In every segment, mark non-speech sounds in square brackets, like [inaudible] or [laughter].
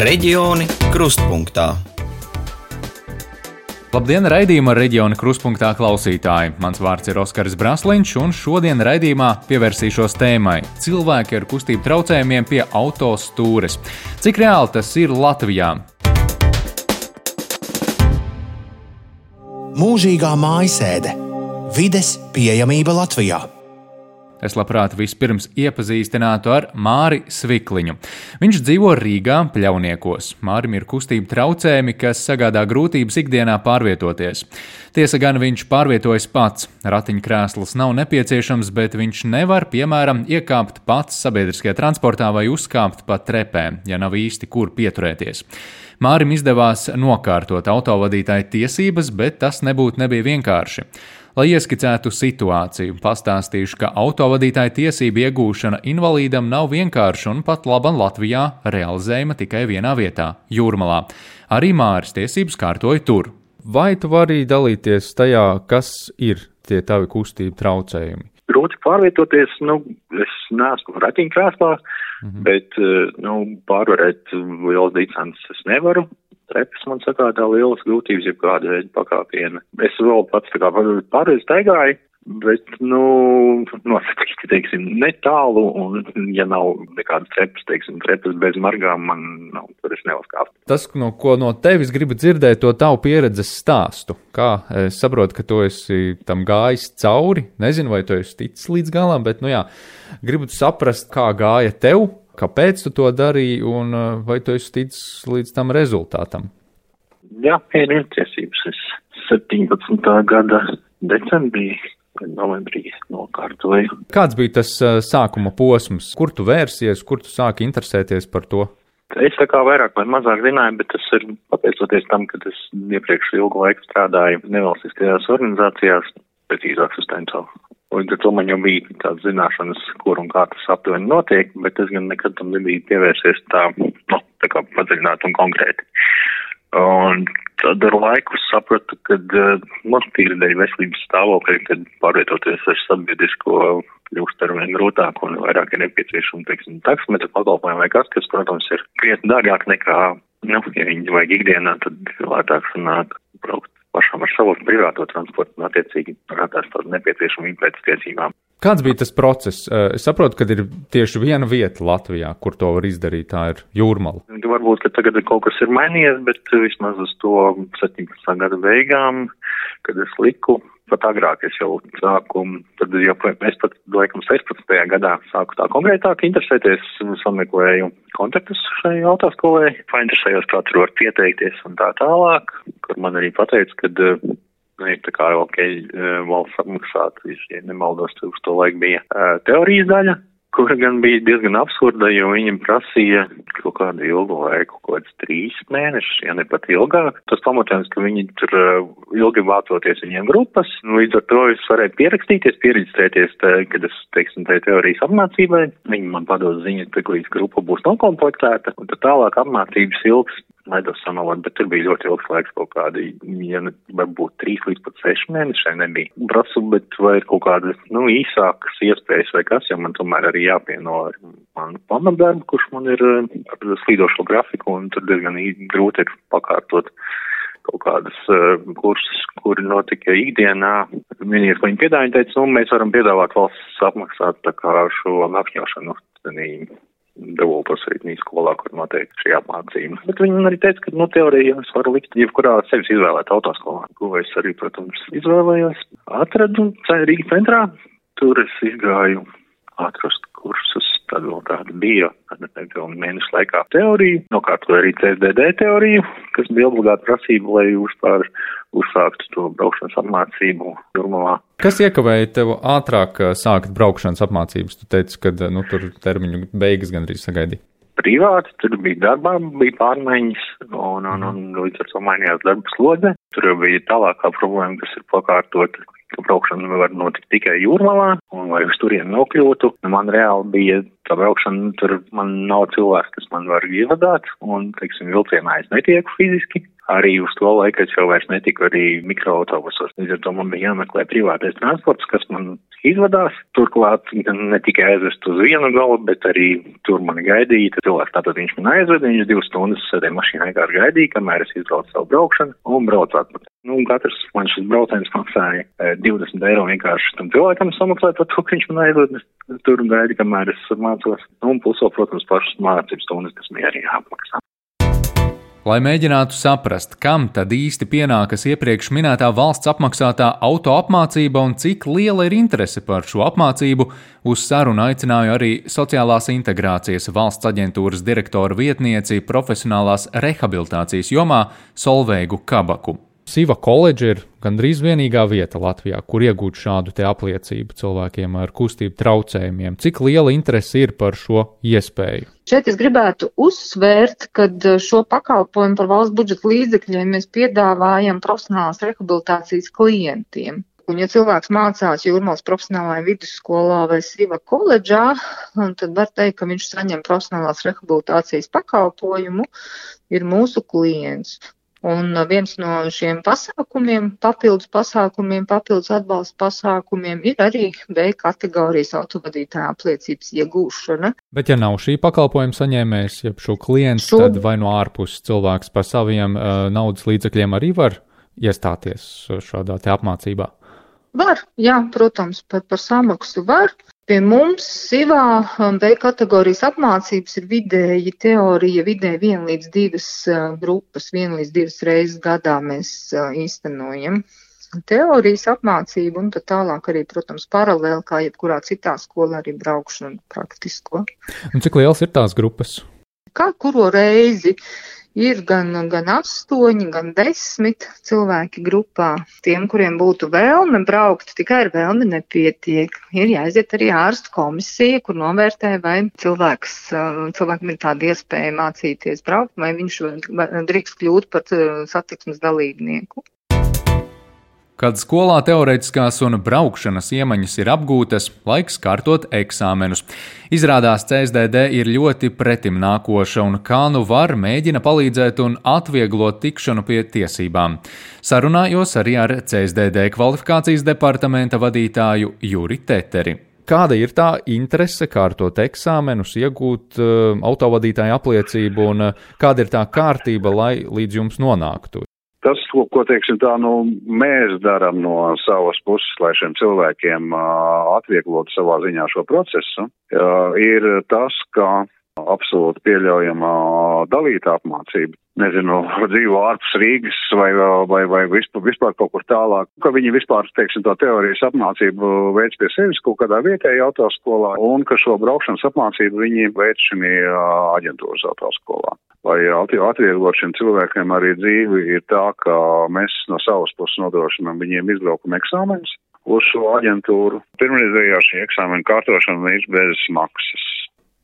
Reģioni krustpunktā. Labdien, raidījuma reģiona kruspunktā klausītāji! Mans vārds ir Oskars Brasliņš, un šodien raidījumā pievērsīšos tēmai - cilvēki ar kustību traucējumiem pie autostūres. Cik reāli tas ir Latvijā? Mūžīgā mājasēde - vides pieejamība Latvijā. Es labprāt vispirms iepazīstinātu ar Māri Svikliņu. Viņš dzīvo Rīgā, Pļauniekos. Mārim ir kustība traucējumi, kas sagādā grūtības ikdienā pārvietoties. Tiesa gan viņš pārvietojas pats. Ratiņkrēsls nav nepieciešams, bet viņš nevar, piemēram, iekāpt pats sabiedriskajā transportā vai uzkāpt pa trepēm, ja nav īsti kur pieturēties. Mārim izdevās nokārtot autovadītāja tiesības, bet tas nebūtu nebija vienkārši. Lai ieskicētu situāciju, pastāstīšu, ka autovadītāja tiesību iegūšana invalīdam nav vienkārša un pat laba Latvijā realizējama tikai vienā vietā - Jūrmalā. Arī Māris tiesības kārtoja tur. Vai tu vari dalīties tajā, kas ir tie tavi kustību traucējumi? grūti pārvietoties. Nu, es neesmu ratiņkrēslā, mm -hmm. bet nu, pārvarēt liels distances es nevaru trepas man sagādā lielas grūtības, ja kāda veida pakāpiena. Es vēl pats tā kā pārreiz staigāju, bet, nu, nosacīti, teiksim, netālu, un, ja nav nekādas trepas, teiksim, trepas bez margām, man nav, tur es neuzkāptu. Tas, no ko no tevis gribu dzirdēt, to tavu pieredzes stāstu. Kā es saprotu, ka tu esi tam gājis cauri, nezinu, vai tu esi ticis līdz galam, bet, nu jā, gribu saprast, kā gāja tev, kāpēc tu to darīji un uh, vai tu esi ticis līdz tam rezultātam? Jā, ir tiesības. Es 17. gada decembrī novembrī nokārtoju. Kāds bija tas uh, sākuma posms? Kur tu vērsies, kur tu sāki interesēties par to? Es tā kā vairāk vai mazāk zināju, bet tas ir pateicoties tam, ka es iepriekš ilgu laiku strādāju nevalstiskajās organizācijās, precīzāk Tenco Līdz ar to man jau bija tādas zināšanas, kur un kā tas aptuveni notiek, bet es gan nekad tam nebiju pievērsies tā, nu, tā kā padziļināt un konkrēti. Un tad ar laiku sapratu, ka man tīri dēļ veselības stāvokļa, kad pārvietoties ar sabiedrisko kļūst ar vien grūtāk un vairāk ir nepieciešama, teiksim, taksometru pakalpojumu vai kas, kas, protams, ir krietni dārgāk nekā, nu, ja viņi vajag ikdienā, tad lētāk sanāk braukt pašam ar savu privāto transportu un attiecīgi radās tāda nepieciešamība pēc tiesībām. Kāds bija tas process? Eh, es saprotu, ka ir tieši viena vieta Latvijā, kur to var izdarīt, tā ir jūrmala. Varbūt, ka tagad kaut kas ir mainījies, bet vismaz uz to 17. gada beigām, kad es liku pat agrāk es jau sāku, tad jau es pat, laikam, 16. gadā sāku tā konkrētāk interesēties, sameklēju kontaktus šai autoskolai, painteresējos, kā tur var pieteikties un tā tālāk, kur man arī pateica, ka nu, ir tā kā ok, eh, valsts apmaksāt, ja nemaldos, uz to laiku bija eh, teorijas daļa, kura gan bija diezgan absurda, jo viņam prasīja kaut kādu ilgu laiku, kaut kāds trīs mēnešus, ja ne pat ilgāk. Tas pamatojums, ka viņi tur uh, ilgi vācoties viņiem grupas, nu, līdz ar to es varēju pierakstīties, pieregistrēties, tā, kad es, teiksim, tai teorijas apmācībai. Viņi man pados ziņu, ka līdz grupa būs nokomplektēta, un tad tālāk apmācības ilgs nedos samalot, bet tur bija ļoti ilgs laiks, kaut kādi, ja ne, varbūt trīs līdz pat seši mēneši nebija. Prasu, bet vai ir kaut kādas, nu, īsākas iespējas vai kas, jo man tomēr arī jāpieno ar manu pamatdarbu, kurš man ir ar slīdošo grafiku, un tur diezgan grūti ir pakārtot kaut kādas uh, kursus, kuri notika ikdienā. Vienīgais, ko viņi piedāvāja, teica, nu, mēs varam piedāvāt valsts apmaksāt tā kā šo apņošanu devultos rītnī skolā, kur notiek šī apmācība. Bet viņi arī teica, ka, nu, teorija es varu likt jebkurā sevis izvēlēt autoskolā, ko es arī, protams, izvēlējos. Atradu Rīgas centrā, tur es izgāju atrast kursus, tad vēl tāda bija, nepilnu mēnešu laikā teorija, nokārtoju arī CSDD teoriju, kas bija obligāta prasība, lai vispār uzsāktu to braukšanas apmācību Jurmalā. Kas iekavēja tev ātrāk sākt braukšanas apmācības? Tu teici, ka nu, tur termiņu beigas gandrīz sagaidīja. Privāti, tur bija darbā, bija pārmaiņas, un, un, un līdz ar to mainījās darba slodze. Tur jau bija tālākā problēma, kas ir pakārtot ka braukšana var notikt tikai jūrmalā, un lai uz turieni nokļūtu, man reāli bija tā braukšana, tur man nav cilvēks, kas man var ievadāt, un, teiksim, vilcienā es netieku fiziski. Arī uz to laiku es jau vairs netiku arī mikroautobusos. Līdz ar to man bija jāmeklē privātais transports, kas man izvadās. Turklāt ne tikai aizvest uz vienu galu, bet arī tur mani gaidīja. Cilvēks tātad viņš man aizveda, viņš divas stundas sēdēja mašīnā vienkārši gaidīja, kamēr es izbraucu savu braukšanu un braucu atpakaļ. Nu, katrs man šis brauciens maksāja 20 eiro vienkārši tam cilvēkam samaksāt par to, ka viņš man aizveda tur un gaida, kamēr es mācos. Nu, un plus, protams, pašas mācības stundas, kas man arī jāapmaksā. Lai mēģinātu saprast, kam tad īsti pienākas iepriekš minētā valsts apmaksātā auto apmācība un cik liela ir interese par šo apmācību, uz sarunu aicināju arī sociālās integrācijas valsts aģentūras direktora vietnieci profesionālās rehabilitācijas jomā Solveigu Kabaku. Siva koledža ir gandrīz vienīgā vieta Latvijā, kur iegūt šādu apliecību cilvēkiem ar kustību traucējumiem. Cik liela interese ir par šo iespēju? Šeit es gribētu uzsvērt, ka šo pakalpojumu par valsts budžeta līdzekļiem mēs piedāvājam profesionālās rehabilitācijas klientiem. Un, ja cilvēks mācās Jūrmālas profesionālajā vidusskolā vai Siva koledžā, tad var teikt, ka viņš saņem profesionālās rehabilitācijas pakalpojumu, ir mūsu klients. Un viens no šiem pasākumiem, papildus pasākumiem, papildus atbalsta pasākumiem ir arī B kategorijas autovadītāja apliecības iegūšana. Bet ja nav šī pakalpojuma saņēmējs, ja šo klients, šo... tad vai no ārpuses cilvēks par saviem uh, naudas līdzekļiem arī var iestāties šādā te apmācībā? Var, jā, protams, pat par samaksu var. Pie mums SIVā B kategorijas apmācības ir vidēji teorija, vidēji viena līdz divas grupas, viena līdz divas reizes gadā mēs īstenojam teorijas apmācību un tad tālāk arī, protams, paralēli, kā jebkurā citā skolā, arī braukšanu praktisko. Un cik liels ir tās grupas? Kā kuro reizi? Ir gan, gan astoņi, gan desmit cilvēki grupā. Tiem, kuriem būtu vēlme braukt, tikai ar vēlmi nepietiek. Ir jāiziet arī ārstu komisija, kur novērtē, vai cilvēks, cilvēkam ir tāda iespēja mācīties braukt, vai viņš drīkst kļūt par satiksmes dalībnieku. Kad skolā teorētiskās un braukšanas iemaņas ir apgūtas, laiks kārtot eksāmenus. Izrādās, CSDD ir ļoti pretimnākoša un kā nu var mēģina palīdzēt un atvieglot tikšanu pie tiesībām. Sarunājos arī ar CSDD kvalifikācijas departamenta vadītāju Juri Teteri. Kāda ir tā interese kārtot eksāmenus, iegūt uh, autovadītāju apliecību un uh, kāda ir tā kārtība, lai līdz jums nonāktu? Tas, ko, ko teiksim tā, nu, mēs darām no savas puses, lai šiem cilvēkiem uh, atvieglotu savā ziņā šo procesu, uh, ir tas, ka absolūti pieļaujama dalīta apmācība. Nezinu, [laughs] dzīvo ārpus Rīgas vai, vai, vai vispār, vispār kaut kur tālāk, ka viņi vispār, teiksim, to teorijas apmācību veids pie sevis kaut kādā vietējā autoskolā un ka šo braukšanas apmācību viņi veids šī aģentūras autoskolā. Lai atvieglot šiem cilvēkiem arī dzīvi, ir tā, ka mēs no savas puses nodrošinām viņiem izbraukuma eksāmenus uz šo aģentūru. Pirmreizējā šī eksāmena kārtošana ir bez maksas.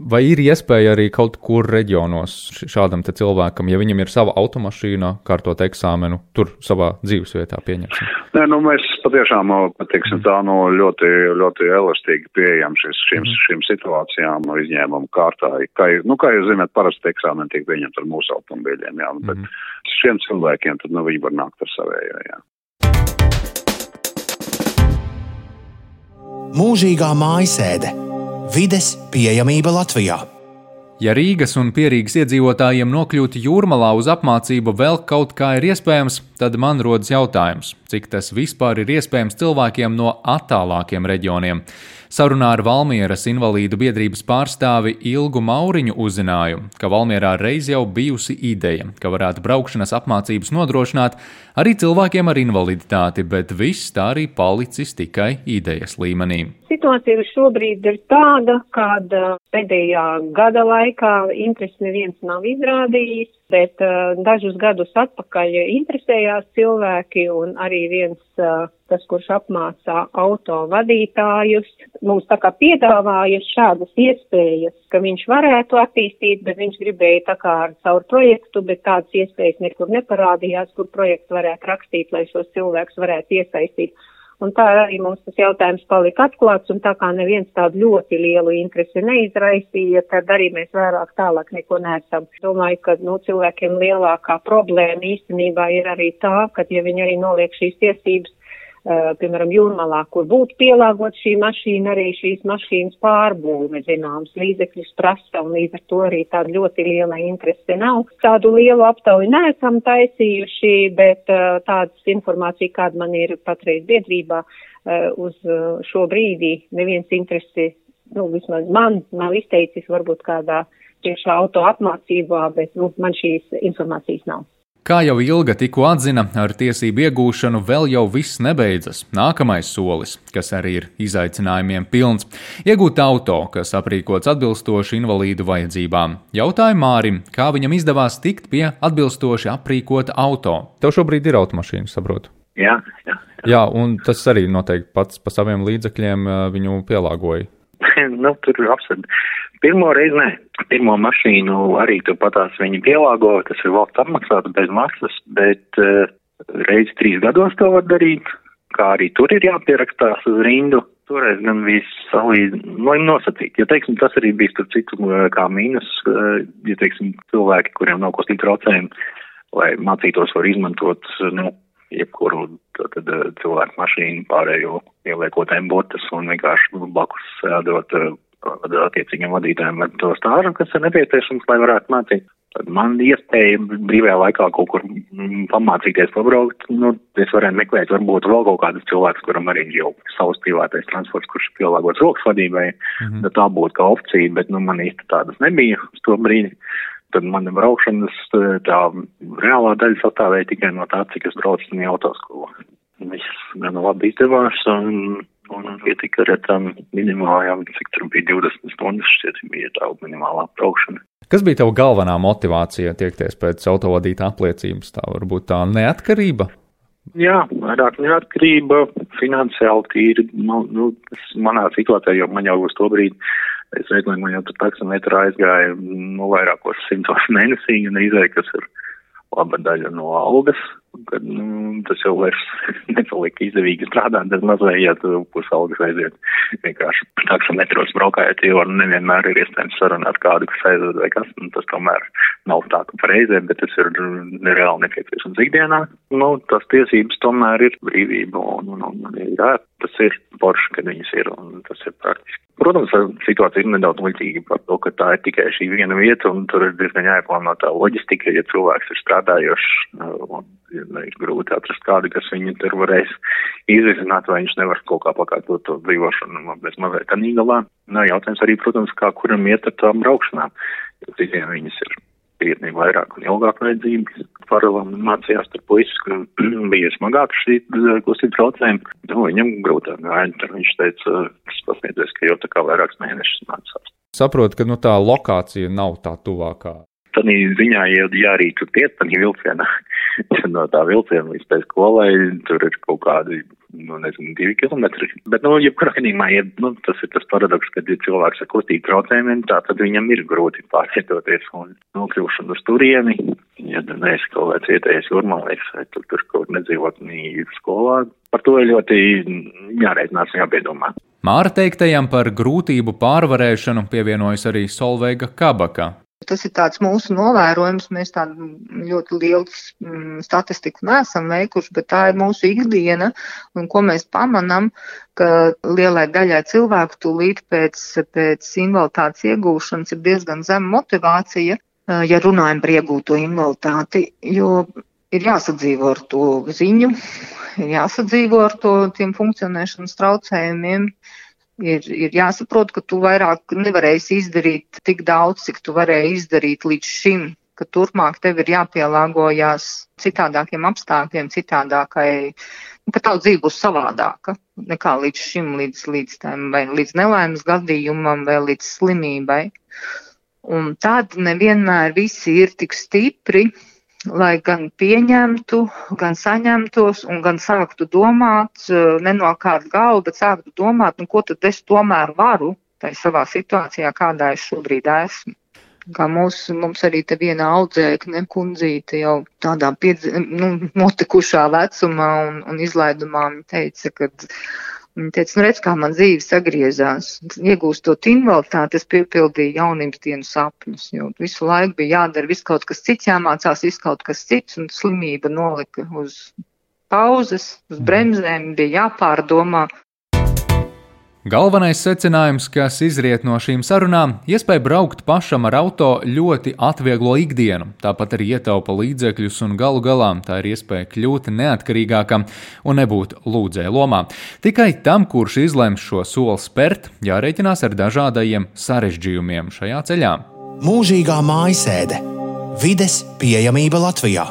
Vai ir iespēja arī kaut kur reģionos šādam cilvēkam, ja viņam ir sava automašīna, kārtot eksāmenu, tur savā dzīvesvietā pieņemsim? Nē, nu mēs patiešām, teiksim tā, nu ļoti, ļoti elastīgi pieejam šis, šim, mm. šīm situācijām no izņēmuma kārtā. Kā, nu, kā jūs zināt, parasti eksāmeni tiek pieņemti ar mūsu automobīļiem, jā, bet mm. šiem cilvēkiem tad, nu, viņi var nākt ar savējo, jā. Mūžīgā mājasēde Vides pieejamība Latvijā. Ja Rīgas un Pierīgas iedzīvotājiem nokļūt jūrmalā uz apmācību vēl kaut kā ir iespējams, tad man rodas jautājums, cik tas vispār ir iespējams cilvēkiem no attālākiem reģioniem. Sarunā ar Valmieras invalīdu biedrības pārstāvi Ilgu Mauriņu uzzināju, ka Valmierā reiz jau bijusi ideja, ka varētu braukšanas apmācības nodrošināt arī cilvēkiem ar invaliditāti, bet viss tā arī palicis tikai idejas līmenī. Situācija šobrīd ir tāda, kāda pēdējā gada laikā interesi neviens nav izrādījis bet uh, dažus gadus atpakaļ interesējās cilvēki un arī viens, uh, tas, kurš apmācā auto vadītājus, mums tā kā piedāvāja šādas iespējas, ka viņš varētu attīstīt, bet viņš gribēja tā kā ar savu projektu, bet tādas iespējas nekur neparādījās, kur projekts varētu rakstīt, lai šos cilvēkus varētu iesaistīt. Un tā arī mums tas jautājums palika atklāts, un tā kā neviens tādu ļoti lielu interesi neizraisīja, tad arī mēs vairāk tālāk neko neesam. Domāju, ka nu, cilvēkiem lielākā problēma īstenībā ir arī tā, ka ja viņi arī noliek šīs tiesības piemēram, jūrmalā, kur būtu pielāgot šī mašīna, arī šīs mašīnas pārbūve, zināms, līdzekļus prasa, un līdz ar to arī tāda ļoti liela interese nav. Tādu lielu aptauju neesam taisījuši, bet uh, tādas informācija, kāda man ir patreiz biedrībā, uh, uz šo brīdī neviens interesi, nu, vismaz man nav izteicis, varbūt kādā priekšā auto apmācībā, bet, nu, man šīs informācijas nav. Kā jau Ilga tikko atzina, ar tiesību iegūšanu vēl jau viss nebeidzas. Nākamais solis, kas arī ir izaicinājumiem pilns, iegūt auto, kas aprīkots atbilstoši invalīdu vajadzībām. Jautāju Mārim, kā viņam izdevās tikt pie atbilstoši aprīkota auto. Tev šobrīd ir automašīna, saprotu? Jā, jā. Jā, jā un tas arī noteikti pats pa saviem līdzekļiem viņu pielāgoja. [laughs] nu, tur ir absurdi. Pirmo reizi nē. Pirmo mašīnu arī turpatās viņi pielāgo, tas ir valsts apmaksāta bez maksas, bet uh, reizi trīs gados to var darīt, kā arī tur ir jāpierakstās uz rindu. Toreiz gan bija salīdzinoši nosacīt. Ja, teiksim, tas arī bija starp citu eh, kā mīnus, uh, ja, teiksim, cilvēki, kuriem nav kustību traucējumi, lai mācītos var izmantot, nu, jebkuru tad, cilvēku mašīnu pārējo ieliekot embotas un vienkārši blakus sēdot attiecīgiem vadītājiem ar to stāžu, kas ir nepieciešams, lai varētu mācīt. Tad man iespēja brīvajā laikā kaut kur mm, pamācīties, pabraukt, nu, es varētu meklēt varbūt vēl kaut kādus cilvēkus, kuram arī jau savs privātais transports, kurš pielāgots rokas vadībai, mm -hmm. tā būtu kā opcija, bet, nu, man īsti tādas nebija uz to brīdi. Tad mana braukšanas tā reālā daļa sastāvēja tikai no tā, cik es braucu no autoskolu. Viss gan labi izdevās, un un pietika ar tām minimālajām, cik tur bija 20 stundas, šķiet, bija tā minimālā braukšana. Kas bija tava galvenā motivācija tiekties pēc autovadītā apliecības? Tā varbūt tā neatkarība? Jā, vairāk neatkarība, finansiāli tīri, nu, nu, manā situācijā, jo man jau uz to brīdi, es redzu, man jau tur taksometrā aizgāja, nu, vairākos simtos [laughs] mēnesī, un izēja, kas ir laba daļa no algas, kad nu, tas jau vairs [laughs] nepalika izdevīgi strādāt, tad mazliet, pusalgas aiziet vienkārši taksometros braukājot, jo nevienmēr ir iespējams sarunāt kādu, kas aizved vai kas, un tas tomēr nav tā, ka pareizē, bet tas ir reāli nepieciešams ikdienā. Nu, tas tiesības tomēr ir brīvība, un, un, un, jā, tas ir forši, kad viņas ir, un tas ir praktiski. Protams, situācija ir nedaudz muļķīga par to, ka tā ir tikai šī viena vieta, un tur ir diezgan jāieplāno tā loģistika, ja cilvēks ir strādājošs, un ir grūti atrast kādu, kas viņu tur varēs izvizināt, vai viņš nevar kaut kā pakārtot to dzīvošanu bez mazliet tanīgalā. Nā, jautājums arī, protams, kā kuram iet ar tām braukšanām, jo citiem viņas ir krietni vairāk un ilgāk vajadzības. Paralēli mācījās tur puisis, kuram [clears throat] bija smagāk šī kustība traucējumi. Nu, viņam grūtāk gāja, tad viņš teica, kas pasniedzies, ka jau tā kā vairākus mēnešus mācās. Saprotu, ka nu, tā lokācija nav tā tuvākā. Tad ziņā, ja, ja arī tur tiek, tad vilcienā. [laughs] no tā vilciena līdz tai skolai tur ir kaut kādi nu, nezinu, divi kilometri. Bet, nu, jebkurā gadījumā, ja, nu, tas ir tas paradoks, ka, ja cilvēks ar kustību traucējumiem, tā tad viņam ir grūti pārvietoties un nokļūšana uz turieni. Ja tu neesi kaut kāds vietējais jūrmālīgs, vai tu tur kaut nedzīvot nī skolā, par to ir ļoti jāreizinās un jāpiedomā. Māra teiktajam par grūtību pārvarēšanu pievienojas arī Solveiga Kabaka. Tas ir tāds mūsu novērojums. Mēs tādu ļoti lielu statistiku neesam veikuši, bet tā ir mūsu ikdiena. Un ko mēs pamanām, ka lielai daļai cilvēku tūlīt pēc, pēc invaliditātes iegūšanas ir diezgan zema motivācija, ja runājam par iegūto invaliditāti, jo ir jāsadzīvo ar to ziņu, ir jāsadzīvo ar to tiem funkcionēšanas traucējumiem ir, ir jāsaprot, ka tu vairāk nevarēsi izdarīt tik daudz, cik tu varēji izdarīt līdz šim, ka turpmāk tev ir jāpielāgojās citādākiem apstākļiem, citādākai, nu, ka tavu dzīve būs savādāka nekā līdz šim, līdz, līdz, tam, vai līdz nelaimes gadījumam vai līdz slimībai. Un tad nevienmēr visi ir tik stipri, lai gan pieņemtu, gan saņemtos un gan sāktu domāt, eh, nenokārt galvu, bet sāktu domāt, nu, ko tad es tomēr varu tajā savā situācijā, kādā es šobrīd esmu. Kā mūsu, mums arī te viena audzēkne kundzīte jau tādā piedzi, nu, notikušā vecumā un, un izlaidumā teica, ka Viņa teica, nu redz, kā man dzīve sagriezās. Iegūstot invaliditāti, es piepildīju jaunības dienu sapņus, jo visu laiku bija jādara viss kaut kas cits, jāmācās viss kaut kas cits, un slimība nolika uz pauzes, uz bremzēm, bija jāpārdomā. Galvenais secinājums, kas izriet no šīm sarunām, iespēja braukt pašam ar auto ļoti atvieglo ikdienu, tāpat arī ietaupa līdzekļus un galu galā tā ir iespēja kļūt neatkarīgākam un nebūt lūdzēju lomā. Tikai tam, kurš izlems šo soli spērt, jārēķinās ar dažādajiem sarežģījumiem šajā ceļā. Mūžīgā mājasēde - vides pieejamība Latvijā.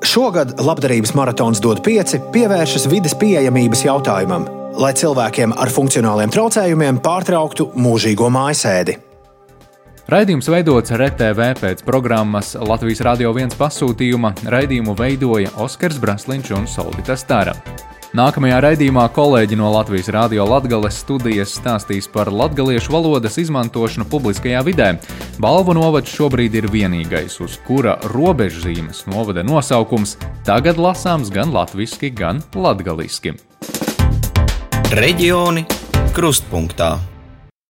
Šogad labdarības maratons dod pieci pievēršas vides pieejamības jautājumam lai cilvēkiem ar funkcionāliem traucējumiem pārtrauktu mūžīgo mājasēdi. Raidījums veidots RTV pēc programmas Latvijas Rādio 1 pasūtījuma. Raidījumu veidoja Oskars Braslīņš un Solvita Stāra. Nākamajā raidījumā kolēģi no Latvijas Rādio Latvijas studijas stāstīs par latviešu valodas izmantošanu publiskajā vidē. Balvu novads šobrīd ir vienīgais, uz kura robežzīmes novada nosaukums tagad lasāms gan latviešu, gan latviešu. Reģioni krustpunktā.